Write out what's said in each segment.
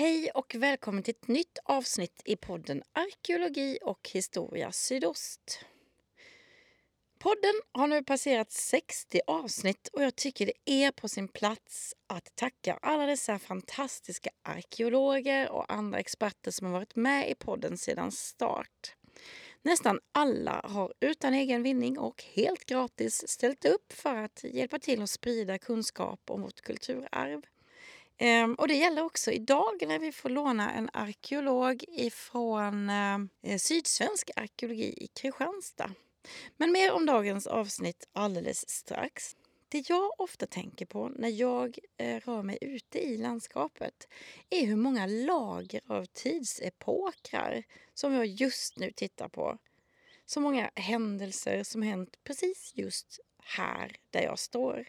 Hej och välkommen till ett nytt avsnitt i podden Arkeologi och historia sydost. Podden har nu passerat 60 avsnitt och jag tycker det är på sin plats att tacka alla dessa fantastiska arkeologer och andra experter som har varit med i podden sedan start. Nästan alla har utan egen vinning och helt gratis ställt upp för att hjälpa till att sprida kunskap om vårt kulturarv. Ehm, och det gäller också idag när vi får låna en arkeolog ifrån eh, Sydsvensk arkeologi i Kristianstad. Men mer om dagens avsnitt alldeles strax. Det jag ofta tänker på när jag eh, rör mig ute i landskapet är hur många lager av tidsepokrar som jag just nu tittar på. Så många händelser som hänt precis just här där jag står.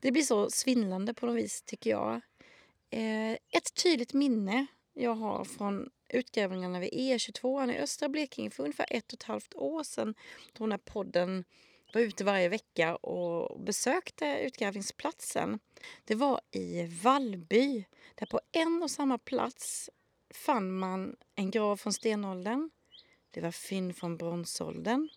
Det blir så svindlande på något vis tycker jag. Eh, ett tydligt minne jag har från utgrävningarna vid E22 i östra Blekinge för ungefär ett och ett halvt år sedan då den här podden var ute varje vecka och besökte utgrävningsplatsen. Det var i Vallby där på en och samma plats fann man en grav från stenåldern. Det var fynd från bronsåldern.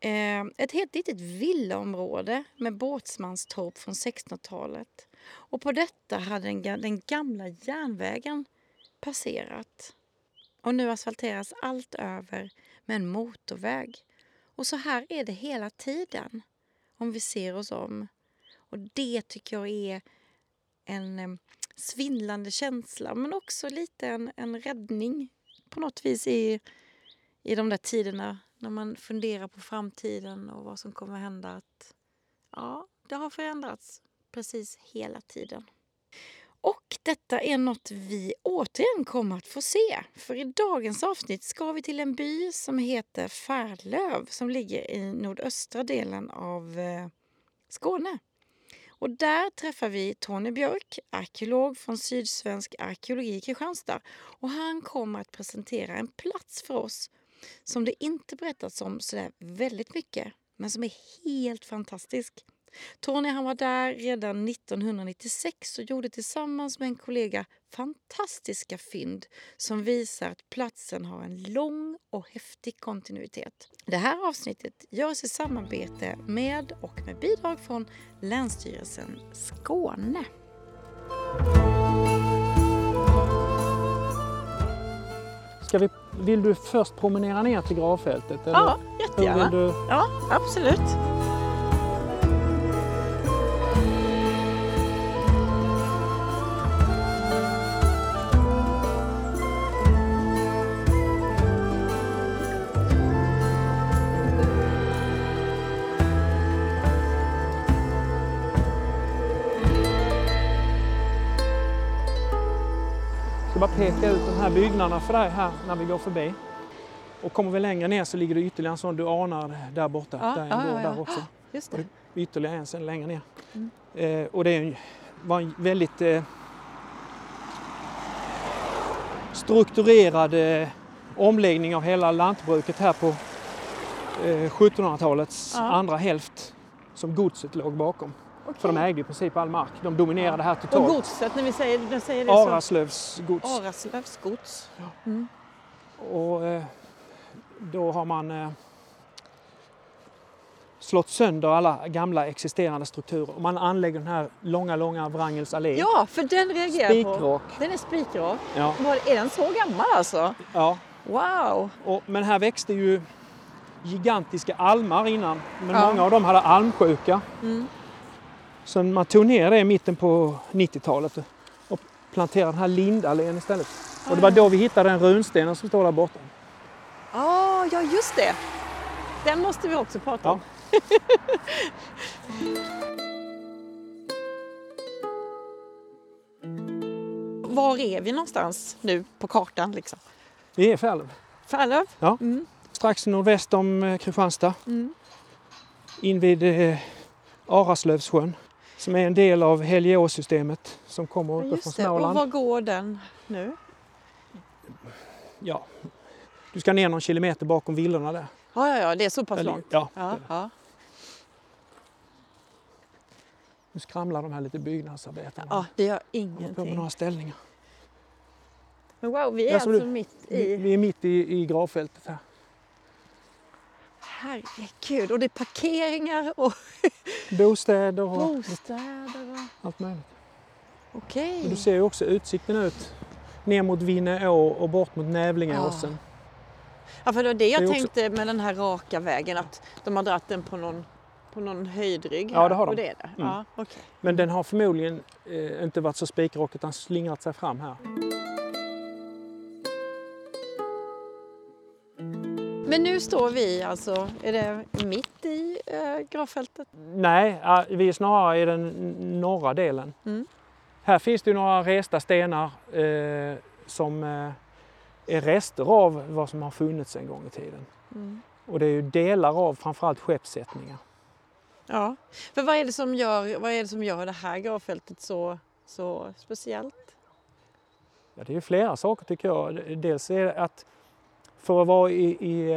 Eh, ett helt litet villaområde med båtsmanstorp från 1600-talet. Och på detta hade den, den gamla järnvägen passerat. Och nu asfalteras allt över med en motorväg. Och så här är det hela tiden om vi ser oss om. Och det tycker jag är en svindlande känsla men också lite en, en räddning på något vis i, i de där tiderna när man funderar på framtiden och vad som kommer hända. Att, ja, det har förändrats precis hela tiden. Och detta är något vi återigen kommer att få se. För i dagens avsnitt ska vi till en by som heter Färlöv som ligger i nordöstra delen av eh, Skåne. Och där träffar vi Tony Björk, arkeolog från Sydsvensk arkeologi i Kristianstad. Och han kommer att presentera en plats för oss som det inte berättats om så väldigt mycket, men som är helt fantastisk. Tony han var där redan 1996 och gjorde tillsammans med en kollega fantastiska fynd som visar att platsen har en lång och häftig kontinuitet. Det här avsnittet görs i samarbete med och med bidrag från Länsstyrelsen Skåne. Ska vi, vill du först promenera ner till gravfältet? Eller? Ja, jättegärna. Du... Ja, absolut. Bara peka ut de här byggnaderna för dig här när vi går förbi. Och kommer vi längre ner så ligger det ytterligare en sån du anar där borta. Ja, där är en ja, ja, där också. Just det. Och ytterligare en sen längre ner. Mm. Eh, och det var en väldigt eh, strukturerad eh, omläggning av hela lantbruket här på 1700-talets eh, andra hälft som godset låg bakom. Okay. För de ägde i princip all mark. De dominerade ja. här totalt. Och godset, när vi säger, när säger det Araslövs gods. Araslövs gods. Ja. Mm. Och eh, då har man eh, slått sönder alla gamla existerande strukturer. Och man anlägger den här långa, långa Wrangels allé. Ja, för den reagerar jag på. Den är spikrak. Ja. Är den så gammal alltså? Ja. Wow! Och, men här växte ju gigantiska almar innan. Men ja. många av dem hade almsjuka. Mm. Så man tog ner det i mitten på 90-talet och planterade den här lindallén istället. Och det var då vi hittade den runstenen som står där borta. Oh, ja, just det. Den måste vi också prata om. Ja. Var är vi någonstans nu på kartan? Liksom? Vi är Färlöv. Färlöv? Ja. Mm. Strax nordväst om eh, Kristianstad. Mm. Invid eh, Araslövssjön som är en del av Helgeåssystemet som kommer uppe från Småland. Och var går den nu? Ja, du ska ner någon kilometer bakom villorna där. Ja, ja, ja det är så pass långt? Ja. ja, ja. Nu skramlar de här lite byggnadsarbetarna. Ja, det gör ingenting. på med några ställningar. Men wow, vi är alltså du. mitt Vi, i... vi är mitt i, i gravfältet här. Herregud, och det är parkeringar och Bostäder och bostäder och... allt möjligt. Okej. Och du ser ju också utsikten ut ner mot Vinneå och bort mot Nävlingeåsen. Ja, för det var det jag Det är också- tänkte med den här raka vägen, att de har dragit den på någon, på någon höjdrygg. Ja, det har de. Det är det? Mm. Ja, okej. Men den har förmodligen eh, inte varit så spikrak utan slingrat sig fram här. Men nu står vi alltså, är det mitt i äh, gravfältet? Nej, vi är snarare i den norra delen. Mm. Här finns det några resta stenar eh, som eh, är rester av vad som har funnits en gång i tiden. Mm. Och det är ju delar av framförallt skeppssättningar. Ja, för vad är det som gör, vad är det, som gör det här gravfältet så, så speciellt? Ja, det är ju flera saker tycker jag. Dels är det att för att vara i, i,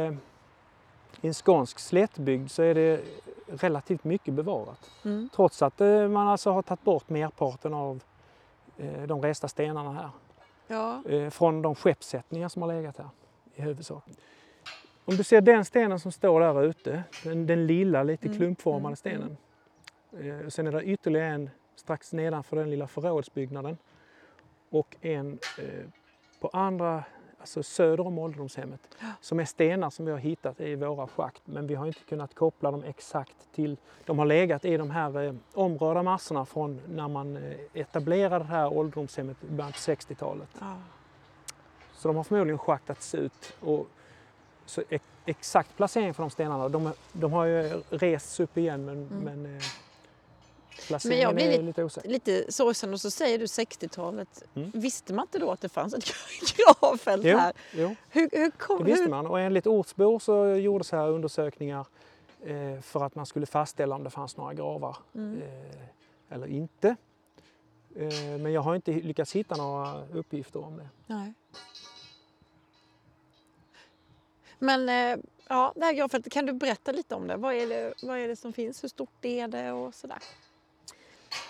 i en skånsk slättbygd så är det relativt mycket bevarat. Mm. Trots att eh, man alltså har tagit bort merparten av eh, de resta stenarna här. Ja, eh, från de skeppssättningar som har legat här i huvudsak. Om du ser den stenen som står där ute, den, den lilla lite Mm, klumpformade mm, stenen. Eh, sen är det ytterligare en strax nedanför den lilla förrådsbyggnaden och en eh, på andra, alltså söder om ålderdomshemmet, som är stenar som vi har hittat i våra schakt men vi har inte kunnat koppla dem exakt till, de har legat i de här eh, omrörda massorna från när man eh, etablerade det här ålderdomshemmet i början på 60-talet. ja. Så de har förmodligen schaktats ut. Och så ex- exakt placering för de stenarna, de, de har ju rests upp igen men, Mm. men eh, placeringen jag blir lite-. Lite sorgsen och så säger du 60-talet. Mm. Visste man inte då att det fanns ett gravfält Jo, här? jo, Hur, hur kom, det visste hur, man och enligt ortsbor så gjordes här undersökningar eh, för att man skulle fastställa om det fanns några gravar Mm. eh, eller inte. Eh, men jag har inte lyckats hitta några uppgifter om det. Nej. Men eh, ja, det här gravfältet, kan du berätta lite om det? Vad är det, vad är det som finns? Hur stort är det och sådär?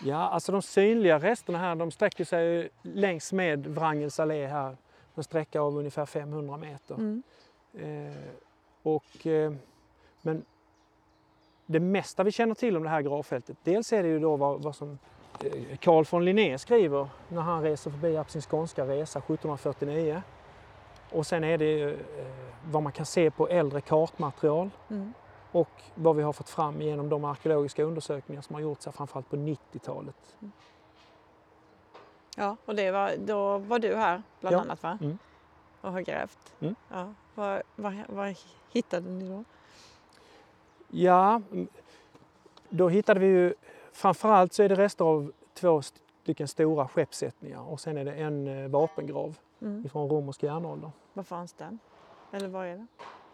Ja, alltså de synliga resterna här de sträcker sig längs med Wrangels allé här. En sträcka av ungefär 500 meter. Mm. Eh, och, eh, men det mesta vi känner till om det här gravfältet, dels är det ju då vad, vad som eh, Carl von Linné skriver när han reser förbi på sin skånska resa 1749. Och sen är det eh, vad man kan se på äldre kartmaterial Mm. Och vad vi har fått fram genom de arkeologiska undersökningar som har gjorts här framförallt på 90-talet. Ja, och det var, då var du här bland Ja. annat va? Mm. Och har grävt. Mm. Ja, vad, vad, vad hittade ni då? Ja, mm, då hittade vi ju framförallt så är det rester av två stycken stora skeppssättningar och sen är det en eh, vapengrav Mm. från romersk järnålder. Var fanns den? Eller vad är det?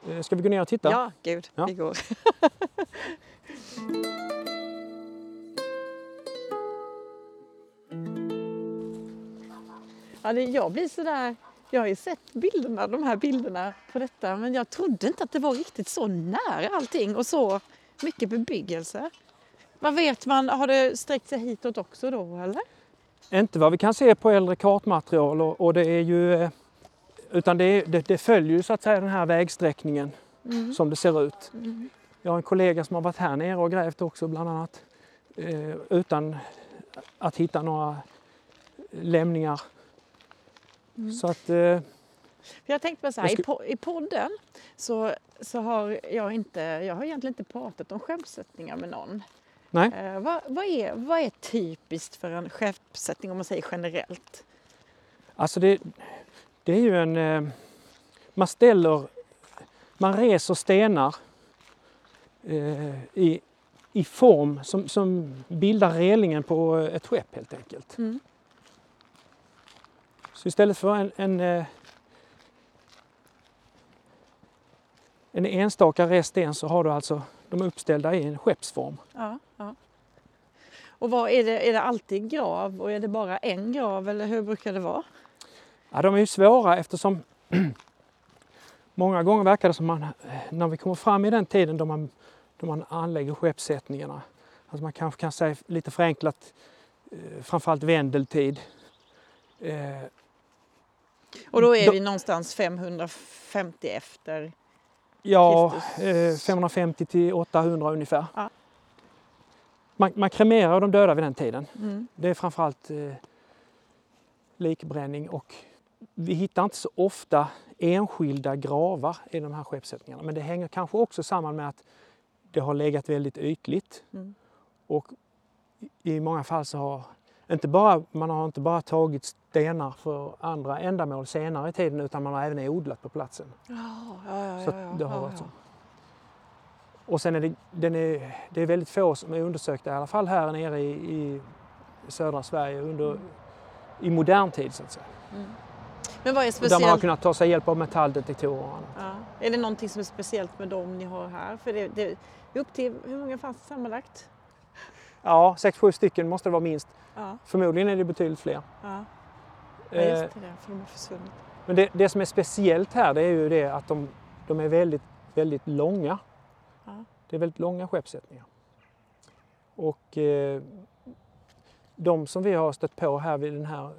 Eh, Ska vi gå ner och titta? Ja, gud, Ja. vi går. ja, det, jag blir sådär... Jag har ju sett bilderna, de här bilderna på detta men jag trodde inte att det var riktigt så nära allting och så mycket bebyggelse. Vad vet man? Har det sträckt sig hitåt också då eller? Inte vad vi kan se på äldre kartmaterial och, och det är ju eh, utan det, det, det följer ju så att säga den här vägsträckningen Mm. som det ser ut. Mm. Jag har en kollega som har varit här nere och grävt också bland annat eh, utan att hitta några lämningar. Mm. Så att eh, jag tänkte bara så här, Jag i, po- i podden så, så har jag inte, jag har egentligen inte pratat om skeppssättningar med någon. Nej. Eh, vad, vad, är, vad är typiskt för en skeppssättning om man säger generellt? Alltså det, det är ju en... eh, Man ställer... Man reser stenar eh, i, i form som, som bildar relingen på ett skepp helt enkelt. Mm. Så istället för en, en, eh, en enstaka rest sten så har du alltså de uppställda i en skeppsform. Ja, ja. Och vad är, det, är det alltid grav och är det bara en grav eller hur brukar det vara? Ja, de är ju svåra eftersom många gånger verkar det som man, eh, när vi kommer fram i den tiden då man, då man anlägger skeppssättningarna, alltså man kanske kan säga lite förenklat, eh, framförallt vändeltid, eh, Och då är Då- vi någonstans 550 efter. Ja, Kristus. eh, 550 till 800 ungefär. Ja. Man, man kremerar de döda vid den tiden. Mm. Det är framförallt eh, likbränning och vi hittar inte så ofta enskilda gravar i de här skeppssättningarna. Men det hänger kanske också samman med att det har legat väldigt ytligt. Mm. Och i många fall så har inte bara, man har inte bara tagit stenar för andra ändamål senare i tiden utan man har även odlat på platsen. Ja, ja, ja, Så det har ja, varit så. Och sen är det, den är, det är väldigt få som är undersökta, i alla fall här nere i, i södra Sverige under, i modern tid så att säga. Men vad är Och Där man har speciellt? kunnat ta sig hjälp av metalldetektorer och annat. Ja. Är det någonting som är speciellt med dem ni har här? För det, det, upp till, hur många fanns det sammanlagt? Ja, sex, sju stycken måste det vara minst. Ja, Förmodligen är det betydligt fler. ja. ja Eh, just det, för de har försvunnit. Men det, det som är speciellt här det är ju det att de, de är väldigt, väldigt långa. Ja. Det är väldigt långa skeppssättningar. Och eh, de som vi har stött på här vid, den här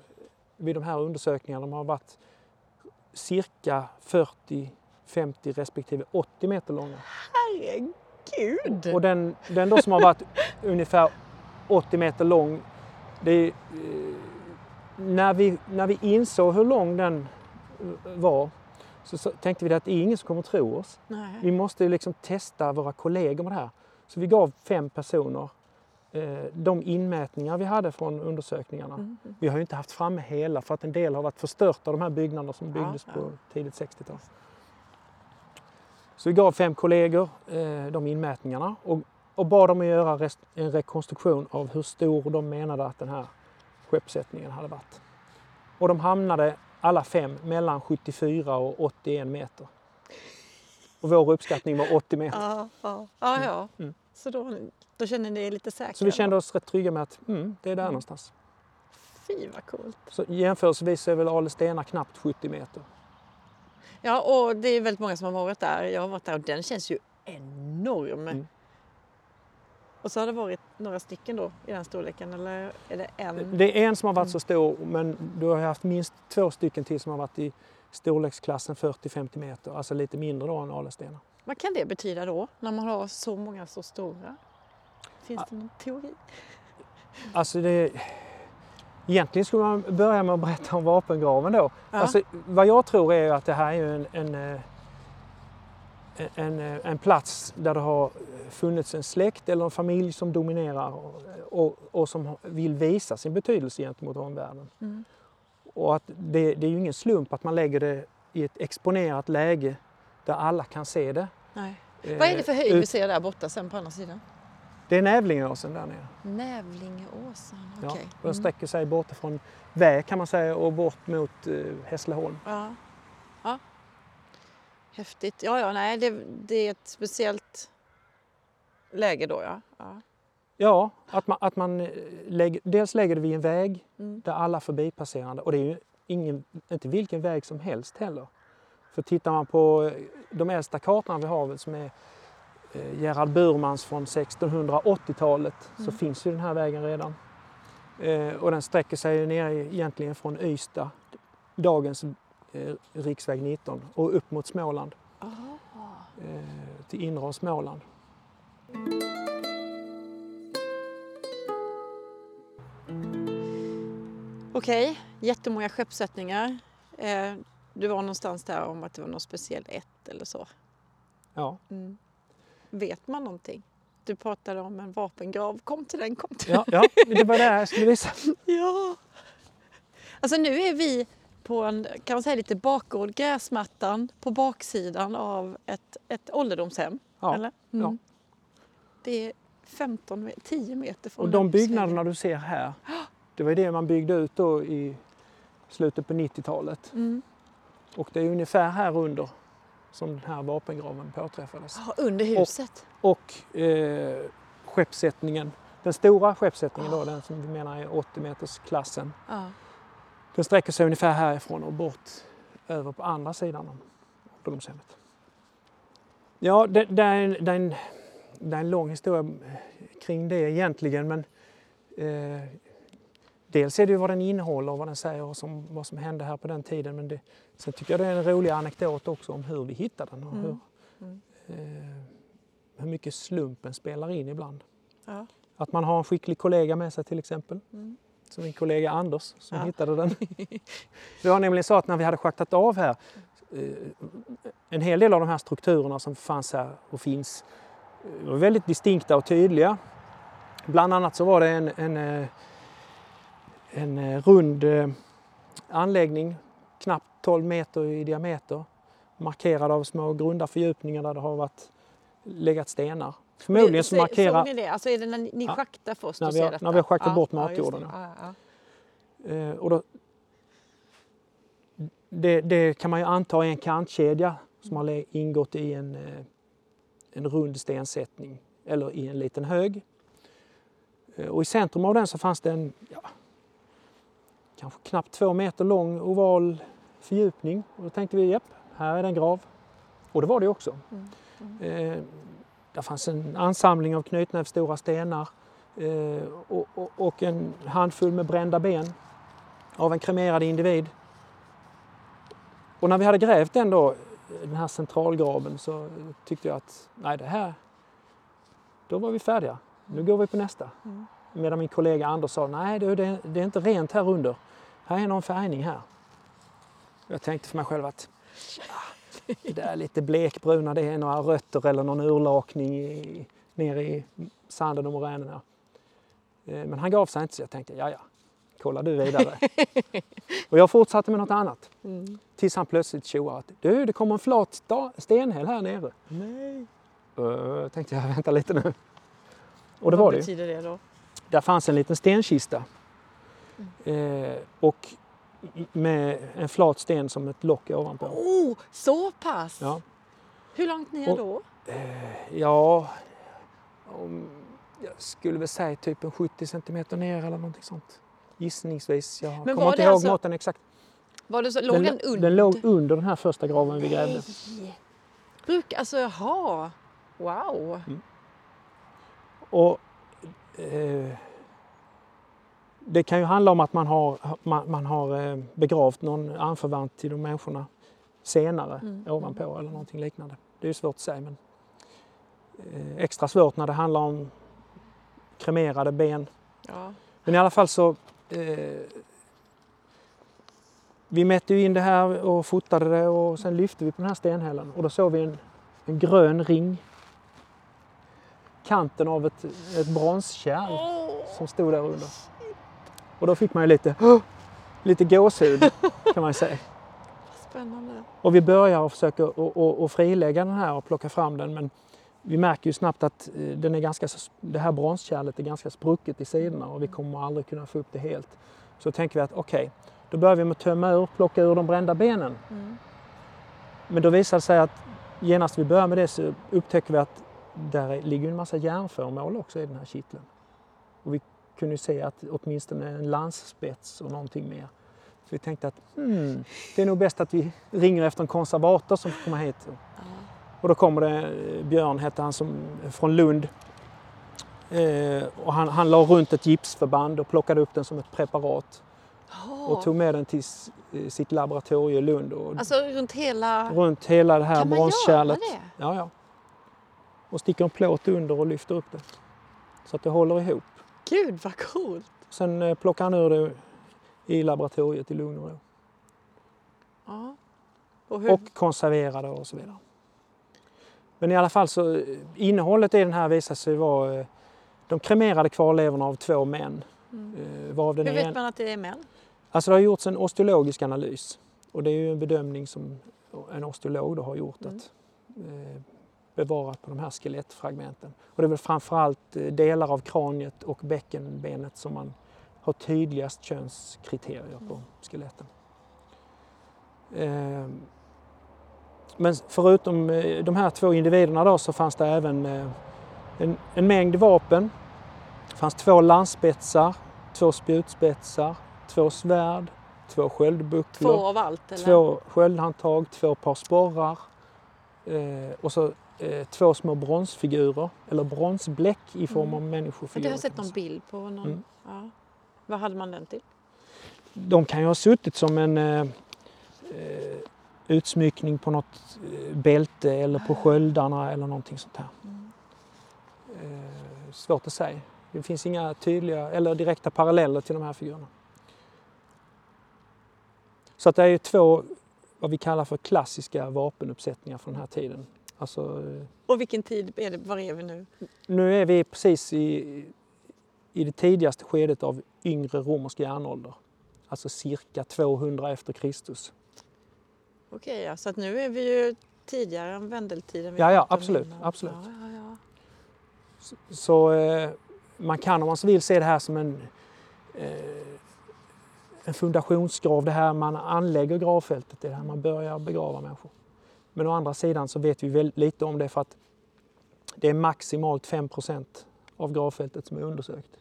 vid de här undersökningarna de har varit cirka 40, 50 respektive 80 meter långa. Herregud! Och den, den då som har varit ungefär 80 meter lång, det eh, när, vi, när vi insåg hur lång den eh, var så, tänkte vi att det är ingen som kommer tro oss. Nej. Vi måste liksom testa våra kollegor med det här. Så vi gav fem personer de inmätningar vi hade från undersökningarna. Mm. Vi har ju inte haft framme hela för att en del har varit förstört av de här byggnaderna som Ja, byggdes ja. på tidigt 60-tal. Så vi gav fem kollegor eh, de inmätningarna och, och bad dem att göra en rekonstruktion av hur stor de menade att den här skeppssättningen hade varit. Och de hamnade alla fem mellan 74 och 81 meter. Och vår uppskattning var 80 meter. Ja, ja, ja. ja. Mm. Så då, då känner ni er lite säkra? Så vi kände oss rätt trygga med att mm, det är där Mm. någonstans. Fy vad coolt! Så jämförelsevis är väl Alestena knappt 70 meter. Ja, och det är väldigt många som har varit där. Jag har varit där och den känns ju enorm. Mm. Och så har det varit några stycken då i den storleken, eller är det en? Det är en som har Mm. varit så stor men du har haft minst två stycken till som har varit i storleksklassen 40-50 meter, alltså lite mindre då än Alestena. Vad kan det betyda då, när man har så många så stora? Finns det någon teori? Alltså det, egentligen skulle man börja med att berätta om vapengraven då. Ja. Alltså, vad jag tror är att det här är en, en, eh, en, eh, en plats där det har funnits en släkt eller en familj som dominerar och, och, och som vill visa sin betydelse gentemot omvärlden. Mm. Och att det, det är ju ingen slump att man lägger det i ett exponerat läge där alla kan se det. Nej. Eh, Vad är det för höjd vi ser där borta sen på andra sidan? Det är Nävlingeåsen där nere. Nävlingeåsen, Ja, okej. och Den sträcker sig bort från Vä kan man säga och bort mot eh, Hässleholm. Ja. ja. Häftigt. Ja, ja, nej, det, det är ett speciellt läge då, ja. ja. Ja, att man, att man eh, lägger, dels lägger det vid en väg Mm. där alla förbipasserande, och det är ju ingen, inte vilken väg som helst heller. För tittar man på eh, de äldsta kartorna vi har som är eh, Gerhard Burmans från 1680-talet så Mm. finns ju den här vägen redan. Eh, och den sträcker sig ner egentligen från Ystad, dagens riksväg 19, och upp mot Småland, Aha. till inre av Småland. Okej, jättemånga skeppssättningar. Du var någonstans där om att det var något speciellt ett eller så. Ja. Mm. Vet man någonting? Du pratade om en vapengrav. Kom till den, kom till Ja, ja, det var det jag skulle visa. Ja. Alltså nu är vi på en, kan man säga lite bakgård, gräsmattan på baksidan av ett, ett ålderdomshem. Ja, eller? ja. Det är 15, me- 10 meter från Och de den byggnaderna du ser här, det var det man byggde ut då i slutet på 90-talet. Mm. Och det är ungefär här under som den här vapengraven påträffades. Ja, under huset. Och eh, skeppssättningen, den stora skeppssättningen då, den som vi menar är 80 meters klassen, Ja. den sträcker sig ungefär härifrån och bort över på andra sidan av ålderdomshemmet. Ja, det, det, är, en- det, är en, det är en lång historia kring det egentligen men eh, dels är det ju vad den innehåller och vad den säger och som, vad som hände här på den tiden. Men det, sen tycker jag det är en rolig anekdot också om hur vi hittade den och hur, Mm. eh, hur mycket slumpen spelar in ibland. Ja. Att man har en skicklig kollega med sig till exempel. Mm. Som min kollega Anders som Ja. hittade den. Det var nämligen så att när vi hade schaktat av här, eh, en hel del av de här strukturerna som fanns här och finns eh, var väldigt distinkta och tydliga. Bland annat så var det en, en, eh, en eh, rund eh, anläggning, knappt 12 meter i diameter, markerad av små grunda fördjupningar där det har varit legat stenar. Förmodligen så Se- markerar... Såg ni det? Alltså är det när ni, Ja. schaktar först När vi har- när vi har schaktat bort just det. matjorden, Ja, ja. Eh, och då, det, det kan man ju anta är en kantkedja som har ingått i en, en rund stensättning eller i en liten hög. Och I centrum av den så fanns det en ja, kanske knappt två meter lång oval fördjupning. Och då tänkte vi, japp, här är det en grav. Och det var det också. Mm. Eh, där fanns en ansamling av knytnävsstora stenar eh, och, och, och en handfull med brända ben av en kremerad individ. Och när vi hade grävt den då, den här centralgraven, så tyckte jag att nej, det här, då var vi färdiga. Nu går vi på nästa. Mm. Medan min kollega Anders sa, nej det är inte rent här under. Här är någon färgning här. Jag tänkte för mig själv att ah, det där är lite blekbruna, det är några rötter eller någon urlakning i, nere i sanden och moränerna. Eh, Men han gav sig inte så jag tänkte, ja ja, kolla du vidare. och jag fortsatte med något annat. Mm. Tills han plötsligt tjoade att du, det kommer en flat stenhäll här nere. Nej. Uh, tänkte jag, vänta lite nu. Och det Vad var det betyder det då? Där fanns en liten stenkista. Eh, och med en flat sten som ett lock ovanpå. Oh, så pass! Ja, Hur långt ner Och- då? ja om, jag skulle väl säga typ en 70 centimeter ner eller någonting sånt. Gissningsvis. Jag Men kommer inte ihåg alltså- måtten exakt. Var det så, låg den, den, under? den låg under den här första graven vi grävde. Bruk, alltså jaha. Wow. Och, eh, det kan ju handla om att man har, man, man har eh, begravt någon anförvant till de människorna senare Mm, ovanpå eller någonting liknande. Det är ju svårt att säga men eh, extra svårt när det handlar om kremerade ben. Ja. Men i alla fall så eh, vi mätte ju in det här och fotade det och sen lyfte vi på den här stenhällen och då såg vi en, en grön ring. Kanten av ett, ett bronskärl som stod där under. Och då fick man ju lite, lite gåshud kan man säga. spännande. Och vi börjar och försöker att- att frilägga den här och plocka fram den men vi märker ju snabbt att eh, den är ganska, det här bronskärlet är ganska sprucket i sidorna och vi kommer aldrig kunna få upp det helt. Så tänker vi att okej, då börjar vi med att tömma ur, plocka ur de brända benen. Mm. Men då visar det sig att genast vi börjar med det så upptäcker vi att där är- ligger en massa järnföremål också i den här kitteln. Och vi kunde se att åtminstone en lansspets och någonting mer. Så vi tänkte att hmm, det är nog bäst att vi ringer efter en konservator som får komma hit. Och då kommer det, eh, Björn hette han som, från Lund. Eh, och han, han la runt ett gipsförband och plockade upp den som ett preparat. Och tog med den till eh, sitt laboratorium i Lund. Och Alltså runt hela... runt hela det här Kan man göra bronskärlet. det? Ja, ja. Och sticker en plåt under och lyfter upp det. Så att det håller ihop. Gud vad coolt! Sen eh, plockar han ur det i laboratoriet i lugn och ro. Ja. Och hur... Och konserverar det och så vidare. Men i alla fall så eh, innehållet i den här visar sig vara eh, de kremerade kvarlevorna av två män. Mm. Varav den Hur vet en, man att det är män? alltså det har gjorts en osteologisk analys. Och det är ju en bedömning som en osteolog då har gjort. Mm. Att, bevarat på de här skelettfragmenten. Och det är väl framförallt eh, delar av kraniet och bäckenbenet som man har tydligast könskriterier på skeletten. Eh, Men förutom eh, de här två individerna då så fanns det även eh, en, en mängd vapen. Det fanns två landspetsar, två spjutspetsar, två svärd, två sköldbucklor Två av allt eller? två sköldhandtag, två par sporrar eh, och så eh, två små bronsfigurer, eller bronsbläck i form Mm. av människofigurer. det har jag sett någon bild på. Någon... Mm. Ja. Vad hade man den till? De kan ju ha suttit som en eh, eh utsmyckning på något eh, bälte eller på sköldarna eller någonting sånt här. Mm. Eh, svårt att säga. Det finns inga tydliga eller direkta paralleller till de här figurerna. Så att det är två vad vi kallar för klassiska vapenuppsättningar från den här tiden. Alltså, och vilken tid är det, var är vi nu? Nu är vi precis i, i det tidigaste skedet av yngre romersk järnålder. Alltså cirka 200 efter Kristus. Okej, ja, så att nu är vi ju tidigare än vendeltiden? Ja, ja absolut. absolut. Ja, ja, ja. Så, så eh, man kan om man så vill se det här som en, eh, en fundationsgrav, det här man anlägger gravfältet, det är här man börjar begrava människor. Men å andra sidan så vet vi väldigt lite om det för att det är maximalt 5% av gravfältet som är undersökt.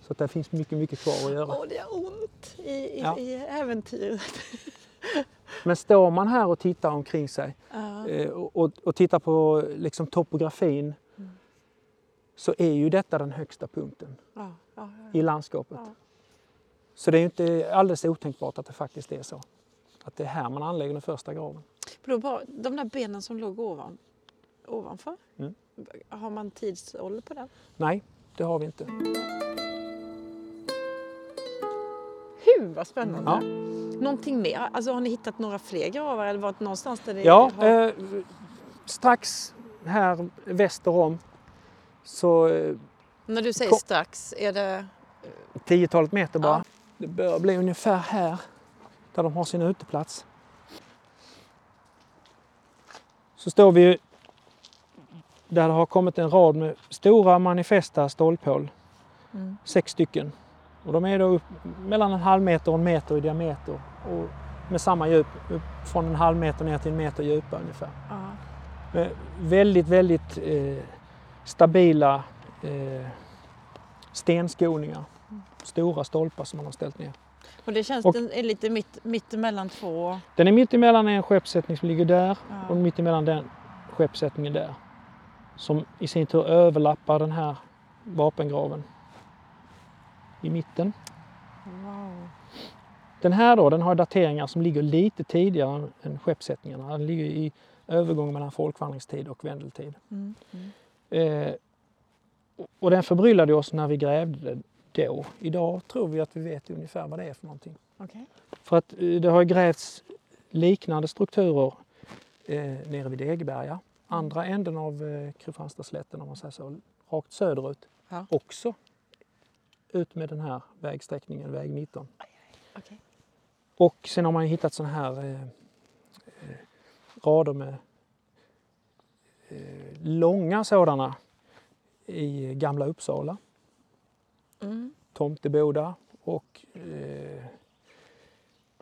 Så att det finns mycket, mycket kvar att göra. Åh, det gör ont i, i, ja. i äventyret. Men står man här och tittar omkring sig uh. och, och, tittar på liksom topografin mm. så är ju detta den högsta punkten uh. Uh, i landskapet. Så det är inte alldeles otänkbart att det faktiskt är så. Att det är här man anlägger den första graven. De där benen som låg ovan, ovanför, mm. har man tidsålder på den? Nej, det har vi inte. Hur vad spännande! Ja. Någonting mer? Alltså, har ni hittat några fler gravar eller varit någonstans där det Ja, har... eh, strax här väster om så... Eh, När du säger kom... strax, är det? Tiotalet meter bara. Ja. Det bör bli ungefär här där de har sin uteplats. Så står vi där det har kommit en rad med stora manifesta stolphål. Mm. Sex stycken. Och de är då upp, mellan en halv meter och en meter i diameter. Och med samma djup, från en halv meter ner till en meter djupa ungefär. Uh. Med väldigt, väldigt eh, stabila eh, stenskoningar. Mm. Stora stolpar som man har ställt ner. Och det känns och, den är lite mitt, mitt emellan två? Den är mitt emellan en skeppssättning som ligger där ja. och mitt emellan den skeppssättningen där. Som i sin tur överlappar den här vapengraven i mitten. Wow. Den här då, den har dateringar som ligger lite tidigare än skeppssättningarna. Den ligger i övergången mellan folkvandringstid och vendeltid. Mm. Mm. Eh, och den förbryllade oss när vi grävde då. Idag tror vi att vi vet ungefär vad det är för någonting. Okay. För att eh, det har grävts liknande strukturer eh, nere vid Egeberga. Mm. Andra änden av eh, Kristianstadsslätten om man säger så, rakt söderut. Ja. Också ut med den här vägsträckningen, väg 19. Okay. Och sen har man hittat sådana här eh, eh, rader med eh, långa sådana i Gamla Uppsala. Mm. Tomteboda och eh,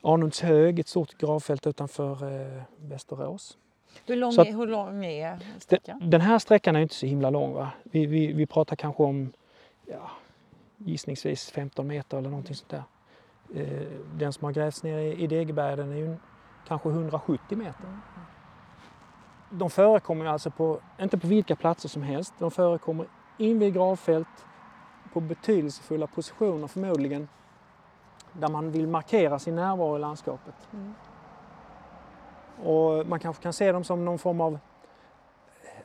Arnundshög, ett stort gravfält utanför eh, Västerås. Hur lång, att, är, hur lång är sträckan? Den, den, här sträckan är inte så himla lång. Va? Vi, vi, vi pratar kanske om ja, gissningsvis 15 meter eller någonting sånt där. Eh, den som har grävts ner i Degeberga den är ju kanske 170 meter. De förekommer alltså på, inte på vilka platser som helst, de förekommer invid gravfält, på betydelsefulla positioner förmodligen där man vill markera sin närvaro i landskapet. Mm. Och man kanske kan se dem som någon form av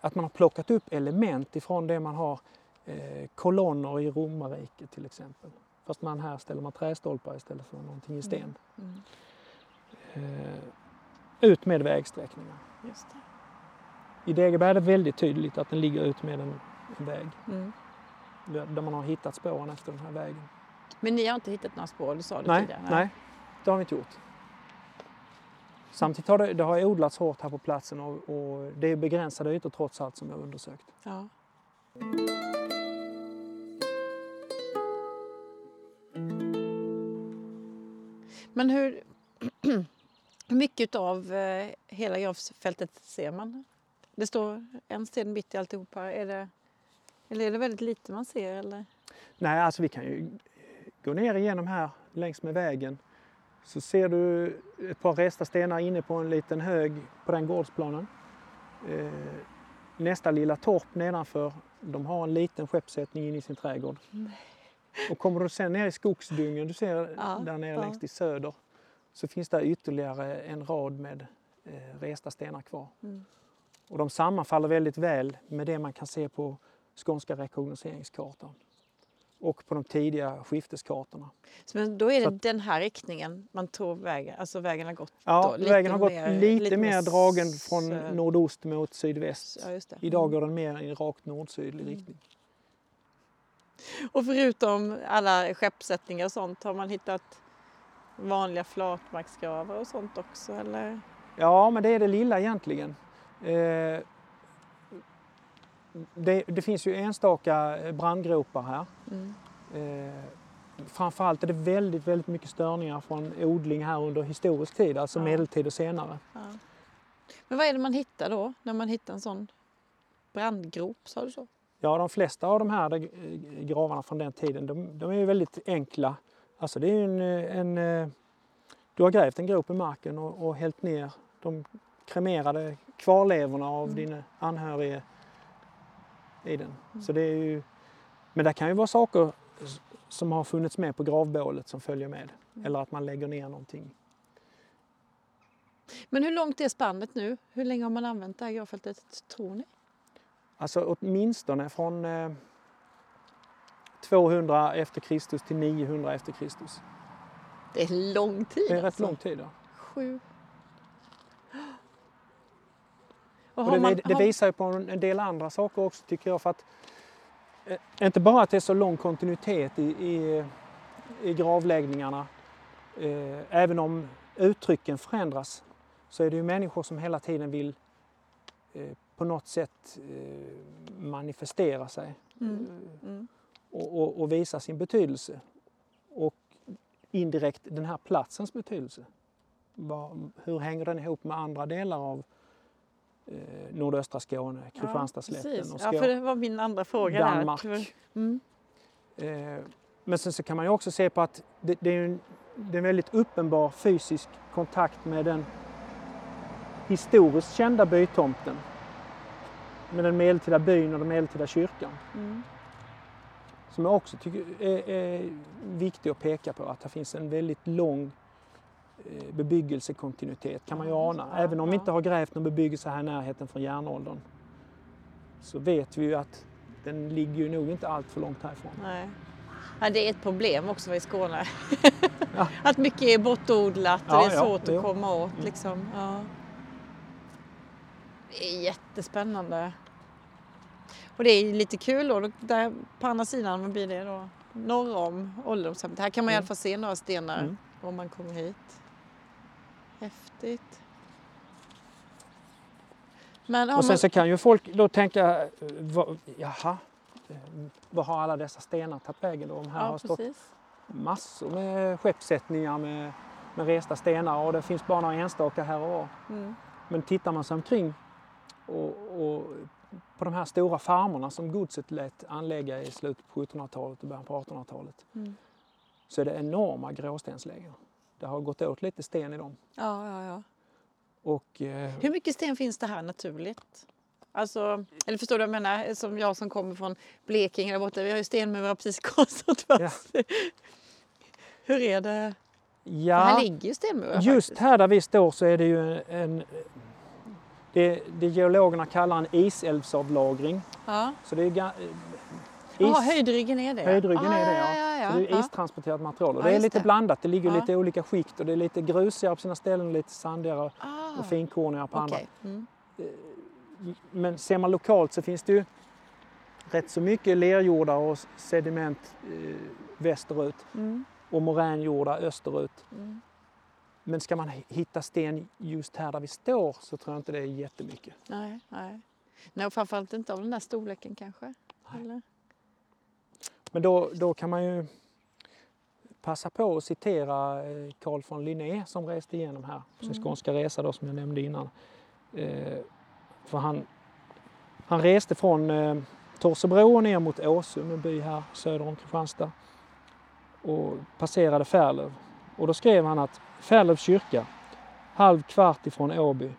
att man har plockat upp element ifrån det man har eh, kolonner i romarriket till exempel. Fast man här ställer man trästolpar istället för någonting i mm. sten. Mm. Mm. Eh, ut med vägsträckningar. Just det. I Degeberg är det väldigt tydligt att den ligger ut med en, en väg. Mm där man har hittat spåren efter den här vägen. Men ni har inte hittat några spår, du sa det nej, tidigare? Nej, det har vi inte gjort. Samtidigt har det, det har odlats hårt här på platsen och, och det är begränsade ytor trots allt som jag har undersökt. Ja. Men hur, hur mycket av eh, hela gravfältet ser man? Det står en sten mitt i alltihopa. Är det eller är det väldigt lite man ser? Eller? Nej, alltså vi kan ju gå ner igenom här längs med vägen. Så ser du ett par resta stenar inne på en liten hög på den gårdsplanen. Eh, nästa lilla torp nedanför, de har en liten skeppssättning in i sin trädgård. Nej. Och kommer du sen ner i skogsdungen, du ser Ja, där nere ja. längst till söder, så finns där ytterligare en rad med eh, resta stenar kvar. Mm. Och de sammanfaller väldigt väl med det man kan se på skånska rekognoseringskartan och på de tidiga skifteskartorna. Så Men då är det att- den här riktningen man tror vägen, alltså vägen har gått Ja, då? Vägen har gått mer- lite, lite mer dragen från nordost mot sydväst. Ja. Idag Mm. går den mer i rakt nordsydlig Mm. riktning. Och förutom alla skeppssättningar och sånt, har man hittat vanliga flatmarksgravar och sånt också? Eller? Ja, men det är det lilla egentligen. Eh, det, det finns ju enstaka brandgropar här. Mm. Eh, framförallt är det väldigt, väldigt mycket störningar från odling här under historisk tid, alltså Ja. medeltid och senare. Ja. Men vad är det man hittar då, när man hittar en sån brandgrop? Sa du så? Ja, de flesta av de här eh, gravarna från den tiden, de, de är ju väldigt enkla. Alltså det är ju en, eh, en, eh, du har grävt en grop i marken och, och hällt ner de kremerade kvarlevorna av Mm. dina anhöriga i den. Mm. Så det är ju, men det kan ju vara saker som har funnits med på gravbålet som följer med. Mm. Eller att man lägger ner någonting. Men hur långt är spannet nu? Hur länge har man använt det här gravfältet, tror ni? Alltså åtminstone från eh, 200 efter Kristus till 900 efter Kristus. Det är lång tid Det är rätt alltså. lång tid. Ja. Sju. Och Och det, man, det visar ju på en del andra saker också tycker jag. För att, eh, inte bara att det är så lång kontinuitet i, i, i gravläggningarna. Eh, även om uttrycken förändras så är det ju människor som hela tiden vill eh, på något sätt eh, manifestera sig Mm, eh, mm. och, och, och visa sin betydelse. Och indirekt den här platsens betydelse. Vad- hur hänger den ihop med andra delar av eh, nordöstra Skåne, Kristianstadsslätten precis. och Ja, Skåne, för det var min andra fråga. där. Danmark. Mm. Eh, men sen så kan man ju också se på att det, det, är, en, det är en väldigt uppenbar fysisk kontakt med den historiskt kända bytomten. Med den medeltida byn och den medeltida kyrkan. Mm. Som jag också tycker är, är viktig att peka på. Att det finns en väldigt lång bebyggelsekontinuitet kan man ju Ja, ana. ja, Även om vi ja. inte har grävt någon bebyggelse här i närheten från järnåldern. Så vet vi ju att den ligger ju nog inte allt för långt härifrån. Nej. Ja, det är ett problem också i Skåne. Ja. Att mycket är bortodlat och Ja, det är ja, svårt jo. att komma åt. Mm. Liksom. Ja. Det är jättespännande. Och det är lite kul då, där på andra sidan, vad blir det då? Norr om ålderdomshemmet. Här kan man i alla Mm. fall se några stenar Mm. om man kommer hit. Häftigt. Men Och sen man... så kan ju folk då tänka, eh, vad, jaha, eh, vad har alla dessa stenar tagit vägen då? Om här Ja, har stått precis. massor med skeppssättningar med, med resta stenar och det finns bara några enstaka här och var. Mm. Men tittar man sig omkring och, och på de här stora farmerna som godset lät anlägga i slutet på 1700-talet och början på 1800-talet Mm. så är det enorma gråstenslägen. Det har gått åt lite sten i dem. Ja, ja, ja. Och, eh, Hur mycket sten finns det här naturligt? Alltså, eller förstår du vad jag menar? Som jag som kommer från Blekinge där borta. Vi har ju stenmurar precis kors och tvärs. Hur är det? Ja, Här ligger ju stenmurar just faktiskt. här där vi står så är det ju en, det, det geologerna kallar en isälvsavlagring. Ja. Så det är ga- Jaha, höjdryggen är det? Höjdryggen Ah, är det, ja. ja. ja, Så det är ja. istransporterat material och Ja, det är lite det. blandat. Det ligger Ja. lite olika skikt och det är lite grusigare på sina ställen lite sandigare Ah, och finkornigare på andra. okej. Mm. Men ser man lokalt så finns det ju rätt så mycket lerjordar och sediment eh, västerut Mm. och moränjordar österut. Mm. Men ska man hitta sten just här där vi står så tror jag inte det är jättemycket. Nej, nej. nej, och framförallt inte av den där storleken kanske. Eller? Men då, då kan man ju passa på att citera eh, Carl von Linné som reste igenom här på sin Mm. skånska resa då, som jag nämnde innan. Eh, för han, han reste från eh, Torsebro ner mot Åsum, en by här söder om Kristianstad och passerade Färlöv. Och då skrev han att Färlövs kyrka, halv kvart ifrån Åby.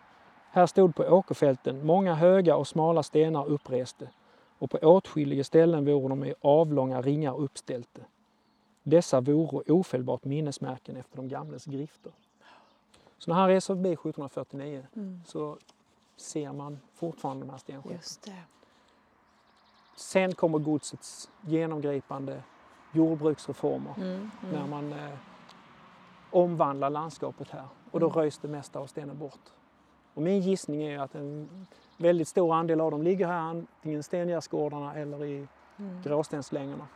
Här stod på åkerfälten många höga och smala stenar uppreste och på åtskilliga ställen vore de i avlånga ringar uppställda. dessa vore ofelbart minnesmärken efter de gamles grifter. Så när han reser förbi 1749 Mm. så ser man fortfarande de här stenskeppen. Sen kommer godsets genomgripande jordbruksreformer Mm. när Mm. man eh, omvandlar landskapet här och då Mm. röjs det mesta av stenen bort. Och min gissning är att en väldigt stor andel av dem ligger här antingen i stengärdsgårdarna eller i Mm. gråstenslängorna.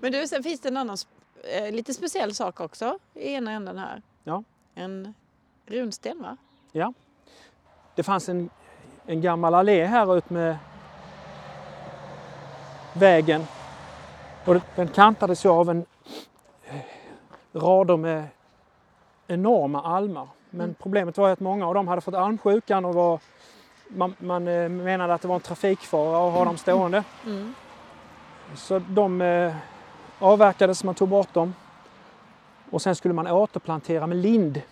Men du, sen finns det en annan eh, lite speciell sak också i ena änden här. Ja. En runsten va? Det fanns en, en gammal allé här ut med vägen och den kantades ju av en rader med enorma almar. Men Mm. problemet var att många av dem hade fått almsjukan och var, man, man eh, menade att det var en trafikfara att ha dem stående. Mm. Så de eh, avverkades, man tog bort dem. Och sen skulle man återplantera med lind.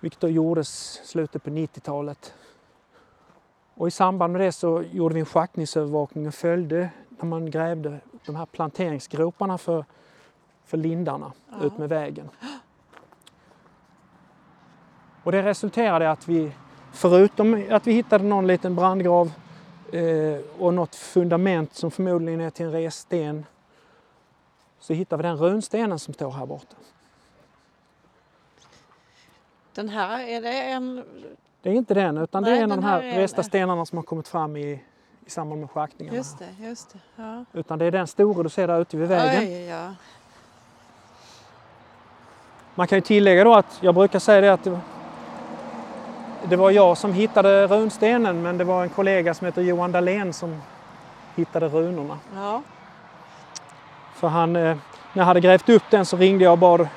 Vilket då gjordes slutet på 90-talet. Och i samband med det så gjorde vi en schaktningsövervakning och följde när man grävde de här planteringsgroparna för, för lindarna Ja. ut med vägen. Och det resulterade i att vi, förutom att vi hittade någon liten brandgrav eh, och något fundament som förmodligen är till en ressten så hittar vi den runstenen som står här borta. Den här, är det en... Det är inte den utan det Nej, är en av de här, här är- resta stenarna som har kommit fram i, i samband med schaktningarna. Just det, just det. Ja. Utan det är den stora du ser där ute vid vägen. Oj, ja. Man kan ju tillägga då att jag brukar säga det att det, var jag som hittade runstenen men det var en kollega som heter Johan Dahlén som hittade runorna. ja. För han, eh, när jag hade grävt upp den så ringde jag och bad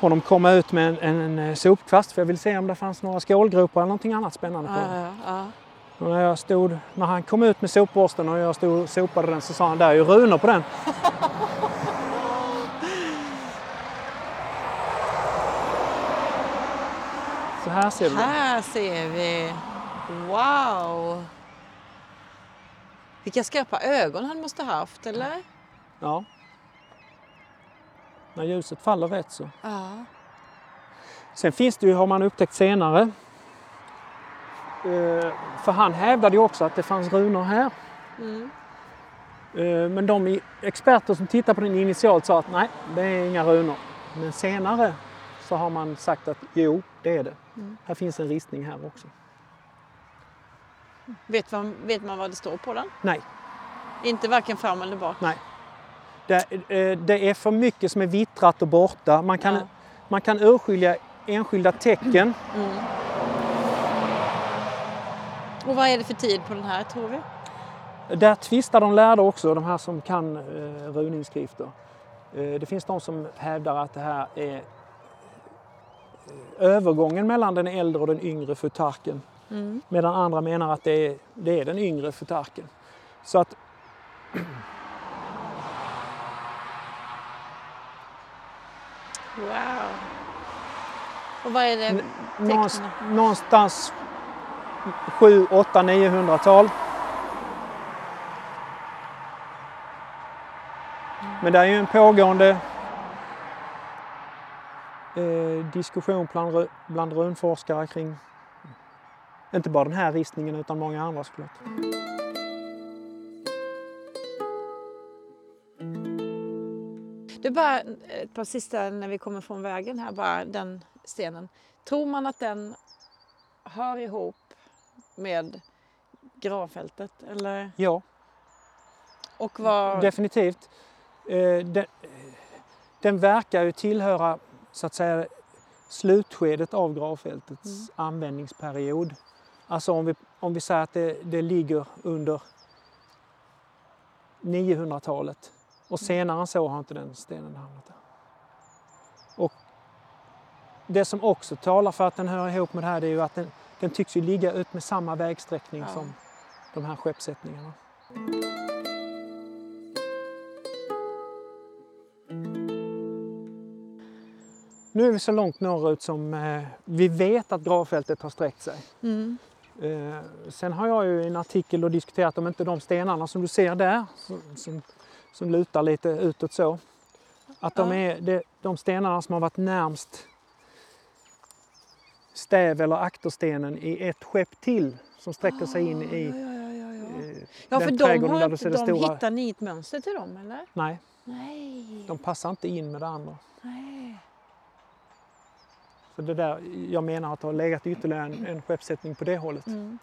honom komma ut med en, en, eh, sopkvast för jag ville se om det fanns några skålgropar eller någonting annat spännande på den. Ja, ja. Och när, jag stod, när han kom ut med sopborsten och jag stod och sopade den så sa han, där är ju runor på den. Så här ser du. Här ser vi. Wow! Vilka skarpa ögon han måste ha haft, eller? Ja. När ljuset faller rätt så. Ja. Sen finns det ju, har man upptäckt senare, eh, för han hävdade ju också att det fanns runor här. Mm. Eh, Men de experter som tittar på den initialt sa att nej, det är inga runor. Men senare så har man sagt att jo, det är det. Mm. Här finns en ristning här också. Vet, man, vet man vad det står på den? Nej, Inte varken fram eller bak? nej. Det, eh, det är för mycket som är vittrat och borta. Man kan, Ja. man kan urskilja enskilda tecken. Mm. Och vad är det för tid på den här, tror vi? Där tvistar de lärda också, de här som kan eh, runinskrifter. Eh, det finns de som hävdar att det här är övergången mellan den äldre och den yngre futarken. Mm. Medan andra menar att det är, det är den yngre futarken. Så att Wow! Och vad är det? N- någonstans, tecknen? någonstans 7, 8, 900-tal. Men det är ju en pågående eh, diskussion bland, bland runforskare kring inte bara den här ristningen utan många andra såklart. Är bara ett par sista när vi kommer från vägen här, bara den stenen. Tror man att den hör ihop med gravfältet? Eller? Ja, Och vad... definitivt. Eh, den, den verkar ju tillhöra så att säga slutskedet av gravfältets Mm. användningsperiod. Alltså om vi, om vi säger att det, det ligger under 900-talet och senare än så har inte den stenen hamnat där. Och det som också talar för att den hör ihop med det här det är ju att den, den tycks ju ligga ut med samma vägsträckning Ja. som de här skeppssättningarna. Nu är vi så långt norrut som eh, vi vet att gravfältet har sträckt sig. Mm. Eh, sen har jag ju i en artikel och diskuterat om inte de stenarna som du ser där, som, som, som lutar lite utåt så, att de är de, de stenarna som har varit närmst stäv eller akterstenen i ett skepp till som sträcker sig in i Ja, ja, ja, ja. eh, ja den för de, trädgården har, där du ser det de stora. hittar ni ett mönster till dem eller? Nej, Nej. de passar inte in med det andra. Nej. Så det där, jag menar att det har legat ytterligare en, en skeppssättning på det hållet. Mm.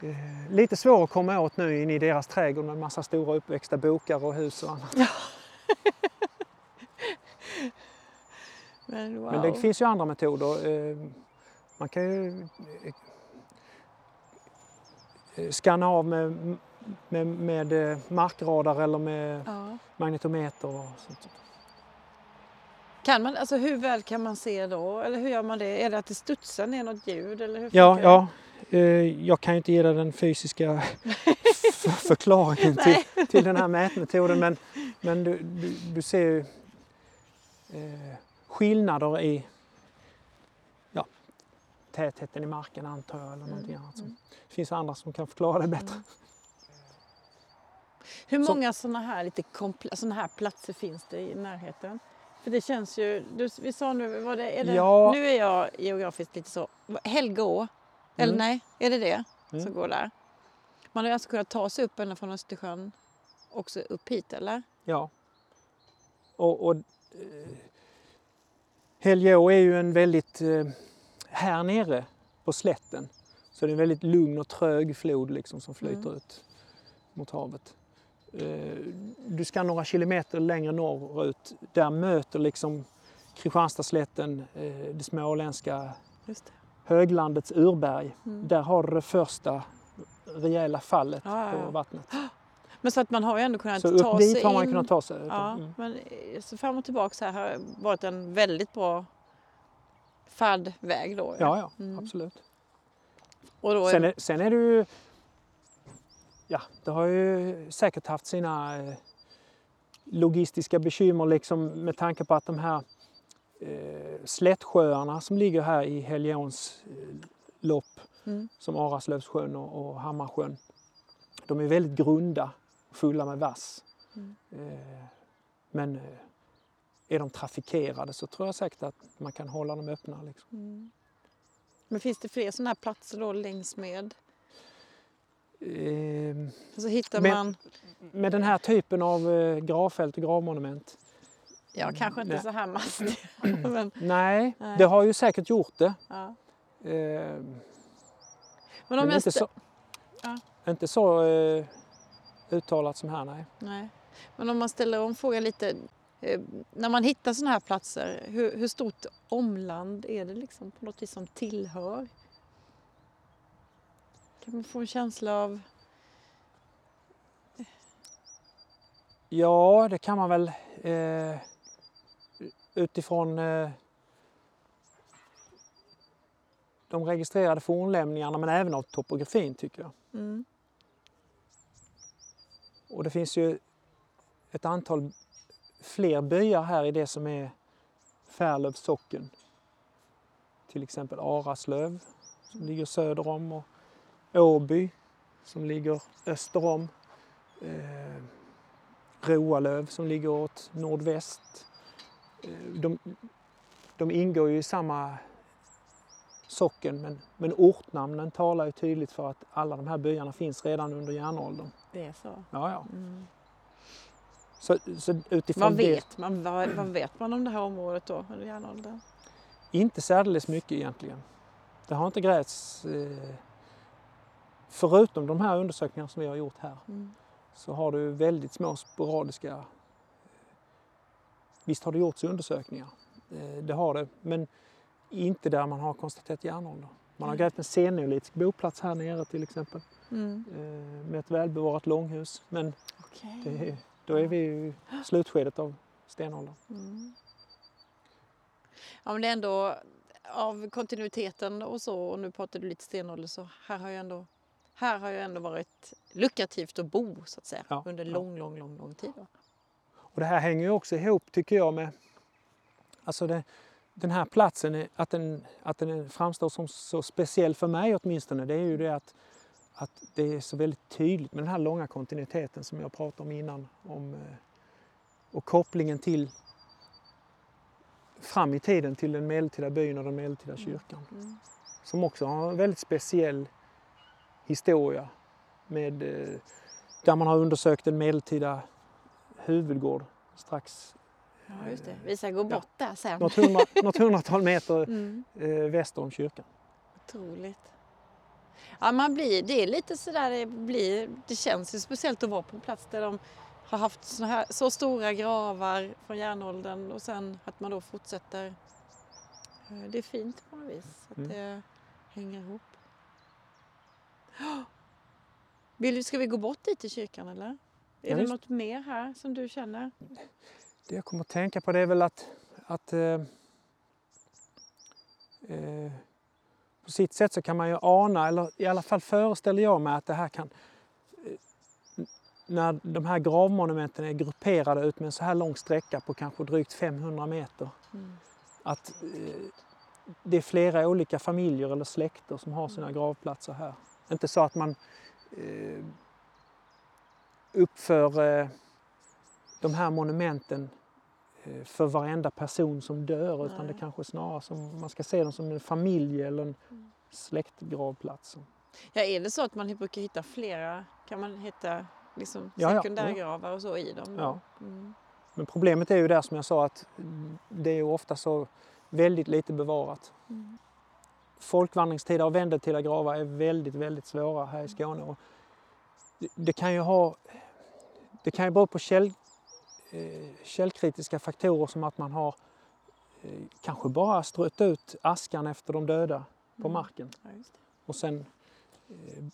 Eh, lite svår att komma åt nu inne i deras trädgård med massa stora uppväxta bokar och hus och annat. Men, wow. Men det finns ju andra metoder. Eh, man kan ju eh, eh, skanna av med, med, med markradar eller med ja. magnetometer och sånt. Kan man, alltså hur väl kan man se då? Eller hur gör man det? Är det att det studsar ner något ljud? Eller hur Ja, ja. Eh, jag kan ju inte ge dig den fysiska förklaringen till, till den här mätmetoden men, men du, du, du ser ju eh, skillnader i ja, tätheten i marken antar jag eller någonting annat. Som, det finns andra som kan förklara det bättre. Mm. Hur många sådana här, lite komple- såna här platser finns det i närheten? För det känns ju, du, vi sa nu, var det, är det, Ja. nu är jag geografiskt lite så, Helgå, eller Mm. nej, är det det Mm. som går där? Man har alltså kunnat ta sig upp ända från Östersjön också upp hit eller? Ja. Och, och eh, Helgeå är ju en väldigt, eh, här nere på slätten, så det är en väldigt lugn och trög flod liksom som flyter Mm. ut mot havet. Eh, du ska några kilometer längre norrut, där möter liksom Kristianstadsslätten eh, det småländska Just det. höglandets urberg. Mm. Där har du det första rejäla fallet Ja, ja, på ja. vattnet. Men så att man har ju ändå kunnat Så ta upp dit sig har man in. kunnat ta sig. Ja, Mm. men eh, så fram och tillbaka så här har varit en väldigt bra färdväg då. ju. Ja, ja, Mm. absolut. Och då är, Sen är, sen är det ju... Ja, det har ju säkert haft sina eh, logistiska bekymmer liksom med tanke på att de här eh, slättsjöarna som ligger här i Helgeåns eh, lopp, Mm. som Araslövssjön och, och Hammarsjön, de är väldigt grunda och fulla med vass. Mm. Eh, men eh, är de trafikerade så tror jag säkert att man kan hålla dem öppna. Liksom. Mm. Men finns det fler sådana här platser då längs med? Eh, Och så hittar Men- man, med den här typen av eh, gravfält och gravmonument ja kanske inte Nej. så här mastiga, men, Nej, Nej. det har ju säkert gjort det. ja. Eh, men om men jag inte så, Ja. inte så eh, uttalat som här, nej. Nej. Men om man ställer om frågan lite. eh, När man hittar sådana här platser, hur, hur stort omland är det liksom på något vis som tillhör? Kan man få en känsla av... Ja, det kan man väl eh, utifrån eh, de registrerade fornlämningarna men även av topografin tycker jag. Mm. Och det finns ju ett antal fler byar här i det som är Färlövs socken. Till exempel Araslöv som ligger söder om och Åby som ligger öster om. Eh, Roalöv som ligger åt nordväst. Eh, de, de ingår ju i samma socken men, men ortnamnen talar ju tydligt för att alla de här byarna finns redan under järnåldern. Det är så. Ja, ja. Mm. Så, så utifrån Vad det, vet man? Vad, vad vet man om det här området då, under järnåldern? inte särdeles mycket egentligen. Det har inte grävts, eh, förutom de här undersökningarna som vi har gjort här, Mm. så har du väldigt små sporadiska... Visst har det gjorts undersökningar, eh, det har det, men inte där man har konstaterat järnålder. Man har Nej. grävt en senneolitisk boplats här nere till exempel, Mm. eh, med ett välbevarat långhus. Men Okej. det, då är vi i slutskedet av stenåldern. Mm. Ja, men det är ändå av kontinuiteten och så, och nu pratar du lite stenålder, så här har ju ändå, här har ju ändå varit lukrativt att bo så att säga Ja, under ja. lång, lång, lång, lång tid. Och det här hänger ju också ihop tycker jag med... Alltså det, den här platsen, är, att den, att den framstår som så speciell för mig åtminstone, det är ju det att, att det är så väldigt tydligt med den här långa kontinuiteten som jag pratade om innan. Om, eh, och kopplingen till fram i tiden till den medeltida byn och den medeltida kyrkan. Mm. Som också har en väldigt speciell historia med, eh, där man har undersökt en medeltida huvudgård strax Ja, just det. Vi ska gå bort där sen. något, hundra, något hundratal meter Mm. eh, väster om kyrkan. Otroligt. Ja, man blir, det är lite sådär, det, blir, det känns ju speciellt att vara på en plats där de har haft såna här, så stora gravar från järnåldern och sen att man då fortsätter. Eh, Det är fint på något vis att Mm. det hänger ihop. Vill, du- ska vi gå bort dit till kyrkan eller? Är Ja, det något mer här som du känner? Det jag kommer att tänka på det är väl att, att eh, eh, på sitt sätt så kan man ju ana, eller i alla fall föreställer jag mig att det här kan eh, när de här gravmonumenten är grupperade ut med en så här lång sträcka på kanske drygt 500 meter. Mm. Att eh, det är flera olika familjer eller släkter som har sina gravplatser här. Inte så att man eh, uppför eh, de här monumenten eh, för varenda person som dör utan Nej. det kanske snarare som man ska se dem som en familj eller en Mm. släktgravplats. Ja, är det så att man brukar hitta flera, kan man hitta liksom Ja, ja, sekundärgravar och så i dem? Ja. Mm. Men problemet är ju där som jag sa att det är ju ofta så väldigt lite bevarat. Mm. Folkvandringstider och vändetida gravar är väldigt, väldigt svåra här i Skåne. Och det, kan ju ha... Det kan ju bero på käll, eh, källkritiska faktorer som att man har eh, kanske bara strött ut askan efter de döda på Mm. marken Ja, och sen eh,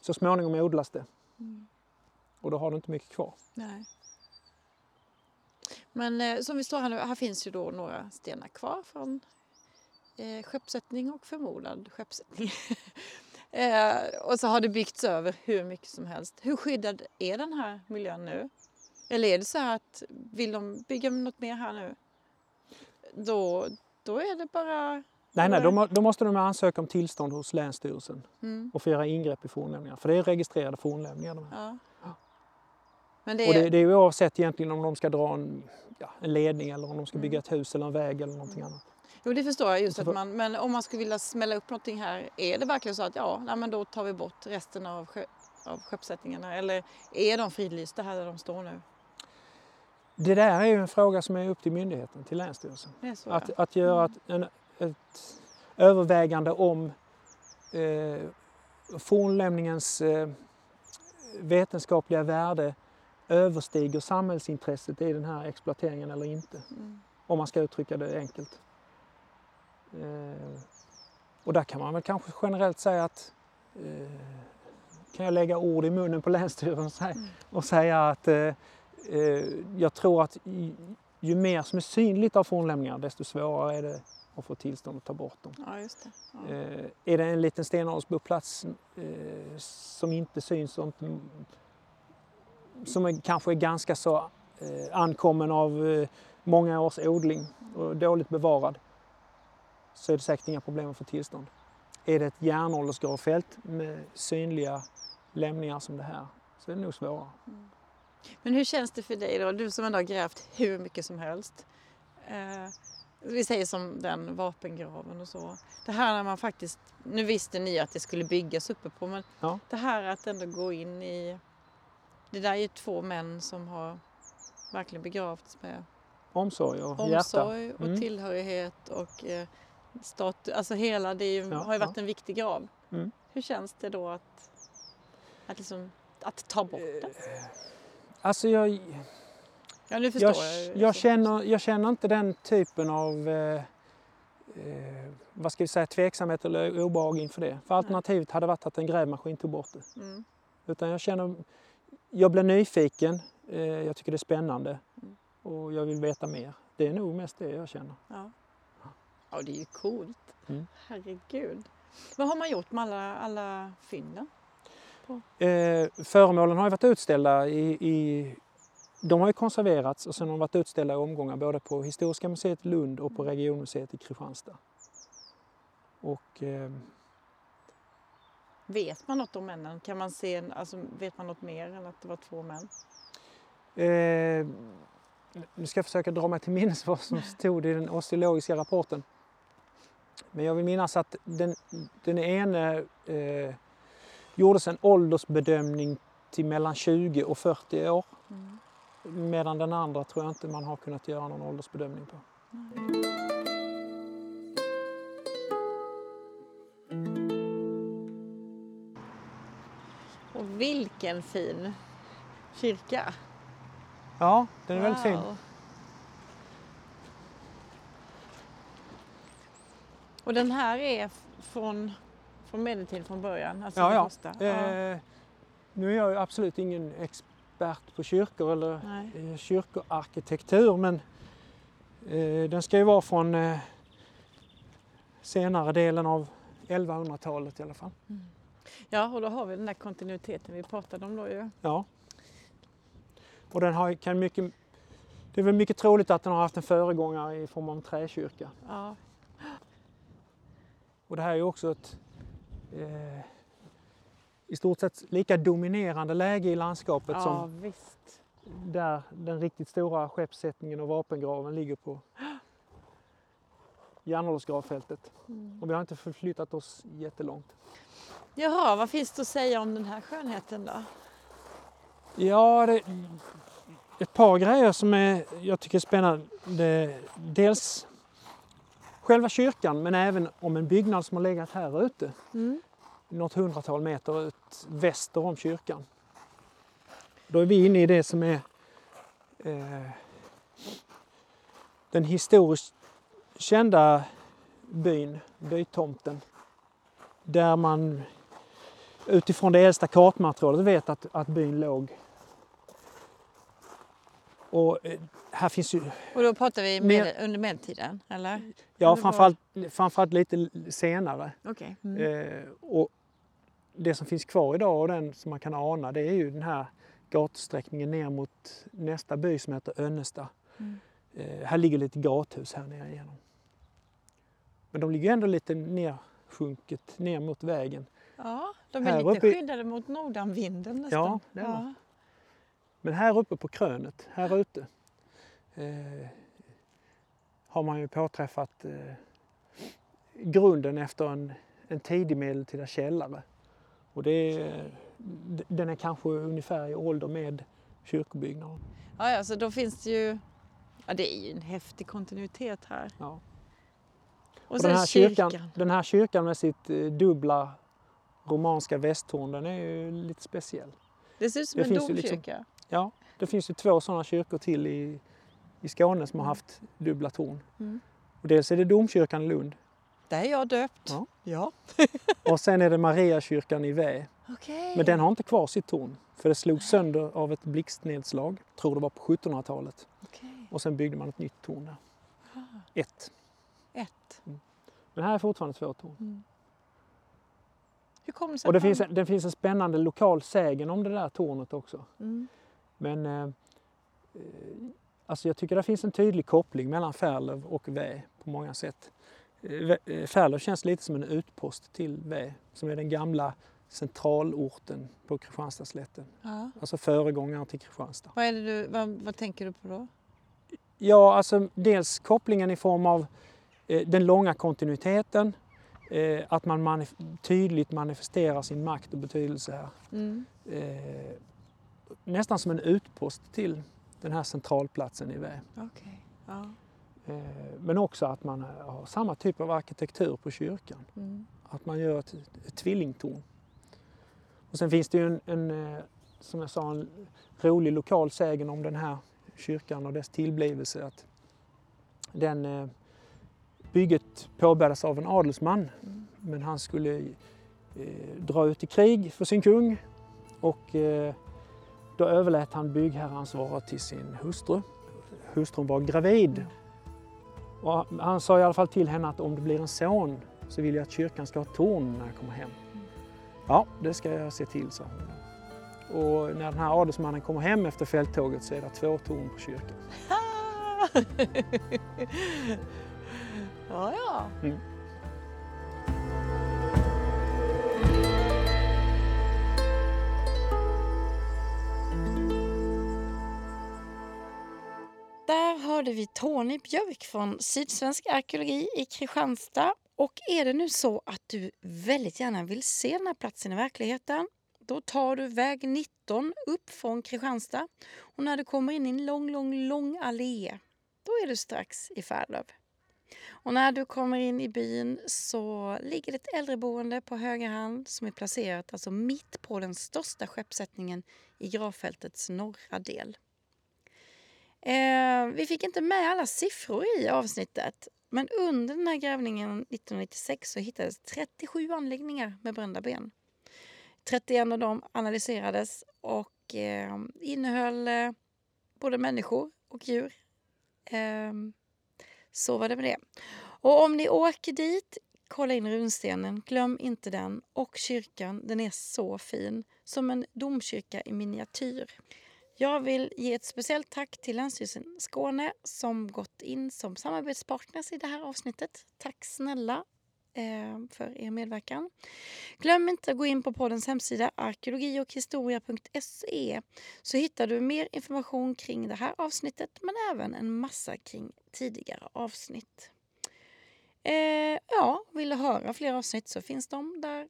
så småningom odlas det Mm. och då har du inte mycket kvar. Nej. Men eh, som vi står här nu, här finns ju då några stenar kvar från eh, skeppssättning och förmodad skeppssättning. eh, och så har det byggts över hur mycket som helst. Hur skyddad är den här miljön nu? Eller är det så här att vill de bygga något mer här nu? Då, då är det bara... Nej, nej, då, må- då måste de ansöka om tillstånd hos Länsstyrelsen Mm, och få göra ingrepp i fornlämningar. För det är registrerade fornlämningar. De här. ja. Men det Och är... det, det är oavsett egentligen om de ska dra en, ja, en ledning eller om de ska Mm. bygga ett hus eller en väg eller någonting annat. Jo, det förstår jag. Just att man, men om man skulle vilja smälla upp någonting här, är det verkligen så att ja, nej, men då tar vi bort resten av, sjö, av skeppssättningarna? Eller är de fridlysta här där de står nu? Det där är ju en fråga som är upp till myndigheten, till Länsstyrelsen. Så, Att, ja. att göra ett, en, ett övervägande om eh, fornlämningens eh, vetenskapliga värde överstiger samhällsintresset i den här exploateringen eller inte. Mm. Om man ska uttrycka det enkelt. Eh, och där kan man väl kanske generellt säga att eh, kan jag lägga ord i munnen på Länsstyrelsen och säga, Mm. att eh, jag tror att ju, mer som är synligt av fornlämningar desto svårare är det att få tillstånd att ta bort dem. Ja, det. Ja. Eh, är det en liten stenåldersboplats eh, som inte syns och inte, som är, kanske är ganska så eh, ankommen av många års odling och dåligt bevarad så är det säkert inga problem att få tillstånd. Är det ett järnåldersgravfält med synliga lämningar som det här så är det nog svårare. Men hur känns det för dig då? Du som ändå har grävt hur mycket som helst. Eh, vi säger som den vapengraven och så. Det här när man faktiskt, nu visste ni att det skulle byggas uppe på men Ja. det här att ändå gå in i, det där är ju två män som har verkligen begravts med Omsorg och omsorg och Mm. tillhörighet och eh, status, alltså hela det ju, Ja, har ju varit ja. en viktig grav. Mm. Hur känns det då att, att, liksom, att ta bort det? Alltså jag, Ja, nu förstår jag, jag. jag, känner, jag känner inte den typen av eh, eh, vad ska vi säga, tveksamhet eller obehag inför det. För alternativet hade varit att en grävmaskin tog bort det. Mm. Utan jag känner, jag blir nyfiken, eh, jag tycker det är spännande Mm. och jag vill veta mer. Det är nog mest det jag känner. Ja. Ja, det är ju coolt. Mm. Herregud. Vad har man gjort med alla, alla fynden? Eh, föremålen har ju varit utställda i, i de har ju konserverats och sen har de varit utställda i omgångar både på Historiska museet i Lund och på regionmuseet i Kristianstad. Och, eh, Vet man något om männen? Kan man se, alltså, vet man något mer än att det var två män? eh, nu ska jag försöka dra mig till minnes vad som stod i den osteologiska rapporten. Men jag vill minnas att den, den ene eh, gjordes en åldersbedömning till mellan 20 och 40 år. Mm. Medan den andra tror jag inte man har kunnat göra någon åldersbedömning på. Och vilken fin kyrka! Ja, den är väldigt fin. Och den här är från, från medeltid från början? Alltså Ja, ja. första. Eh, nu är jag ju absolut ingen expert på kyrkor eller Nej. eh, kyrkoarkitektur men eh, den ska ju vara från eh, senare delen av 1100-talet i alla fall. ja, och då har vi den där kontinuiteten vi pratade om då ju. Ja. Och den har, kan mycket, det är väl mycket troligt att den har haft en föregångare i form av en träkyrka. Ja. Och det här är också ett eh, i stort sett lika dominerande läge i landskapet ja, som visst. där den riktigt stora skeppssättningen och vapengraven ligger på Järnåldersgravfältet. Mm. Och vi har inte förflyttat oss jättelångt. Jaha, vad finns det att säga om den här skönheten då? Ja, det ett par grejer som är, jag tycker är spännande. Dels själva kyrkan men även om en byggnad som har legat här ute. Mm. Något hundratal meter ut väster om kyrkan. Då är vi inne i det som är eh, den historiskt kända byn, bytomten. Där man utifrån det äldsta kartmaterialet vet att, att byn låg. Och eh, här finns ju, Och då pratar vi med, under medeltiden, eller? ja framförallt, framförallt lite senare. Okej. Mm. Eh, och det som finns kvar idag och den som man kan ana det är ju den här gatusträckningen ner mot nästa by som heter Önnesta. Mm. Eh, här ligger lite gathus här nere igenom. Men de ligger ändå lite nersjunket ner mot vägen. Ja, de är Här lite uppe skyddade mot nordanvinden nästan. Ja, det är de. Men här uppe på krönet, här ute, eh, har man ju påträffat eh, grunden efter en, en tidig medeltida källare. Och det är, den är kanske ungefär i ålder med kyrkobyggnaden. Ja, ja, så då finns det ju... Ja, det är ju en häftig kontinuitet här. Ja. Och, Och den, här kyrkan. kyrkan, den här kyrkan med sitt eh, dubbla romanska västtorn, den är ju lite speciell. Det ser ut som det en ju domkyrka. liksom- Ja, det finns ju två sådana kyrkor till i, i Skåne som har haft dubbla torn. Mm. Och dels är det domkyrkan i Lund Där är jag döpt. Ja. ja. och sen är det Mariakyrkan i Vä. Okej. Men den har inte kvar sitt torn för det slogs sönder av ett blixtnedslag, tror det var på 1700-talet. Okej. Och sen byggde man ett nytt torn där. Ah, Ett. Ett. Men här är fortfarande två torn. Mm. Hur kommer det sig Och det man- finns, en- det finns en spännande lokal sägen om det där tornet också. Mm. Men eh, eh, alltså jag tycker det finns en tydlig koppling mellan Färlöv och Vä på många sätt. Eh, eh, Färlöv känns lite som en utpost till Vä som är den gamla centralorten på Kristianstadsslätten. Ja. Alltså föregångaren till Kristianstad. Vad, är det du, vad, vad tänker du på då? Ja, alltså dels kopplingen i form av eh, den långa kontinuiteten, eh, att man manif- tydligt manifesterar sin makt och betydelse här. Mm. Eh, nästan som en utpost till den här centralplatsen i Vä. Okej. Ja. Eh, Men också att man har samma typ av arkitektur på kyrkan. Mm. Att man gör ett, ett tvillingtorn. Och sen finns det ju en, en, eh, som jag sa, en rolig lokal sägen om den här kyrkan och dess tillblivelse. Att den eh, bygget påbörjades av en adelsman Mm. men han skulle eh, dra ut i krig för sin kung och eh, då överlät han byggherreansvaret till sin hustru. Hustrun var gravid och han sa i alla fall till henne att om det blir en son så vill jag att kyrkan ska ha torn när jag kommer hem. Ja, det ska jag se till, sa hon. Och när den här adelsmannen kommer hem efter fälttåget så är det två torn på kyrkan. ja, ja. Mm. Hörde vi Tony Björk från Sydsvensk arkeologi i Kristianstad. Och är det nu så att du väldigt gärna vill se den här platsen i verkligheten då tar du väg 19 upp från Kristianstad och när du kommer in i en lång, lång, lång allé då är du strax i Färlöv. Och när du kommer in i byn så ligger det ett äldreboende på höger hand som är placerat alltså mitt på den största skeppssättningen i gravfältets norra del. Eh, vi fick inte med alla siffror i avsnittet men under den här grävningen 1996 så hittades 37 anläggningar med brända ben. 31 av dem analyserades och eh, innehöll eh, både människor och djur. Eh, så var det med det. Och om ni åker dit, kolla in runstenen. Glöm inte den. Och kyrkan, den är så fin. Som en domkyrka i miniatyr. Jag vill ge ett speciellt tack till Länsstyrelsen Skåne som gått in som samarbetspartners i det här avsnittet. Tack snälla eh, för er medverkan. Glöm inte att gå in på poddens hemsida arkeologiochhistoria.se så hittar du mer information kring det här avsnittet men även en massa kring tidigare avsnitt. Eh, ja, vill du höra fler avsnitt så finns de där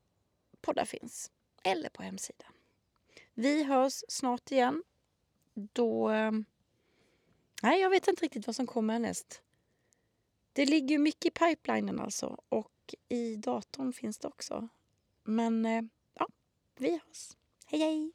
poddar finns eller på hemsidan. Vi hörs snart igen då... Ehm, nej, jag vet inte riktigt vad som kommer härnäst. Det ligger mycket i pipelinen alltså och i datorn finns det också. Men eh, ja, vi hörs. Hej hej!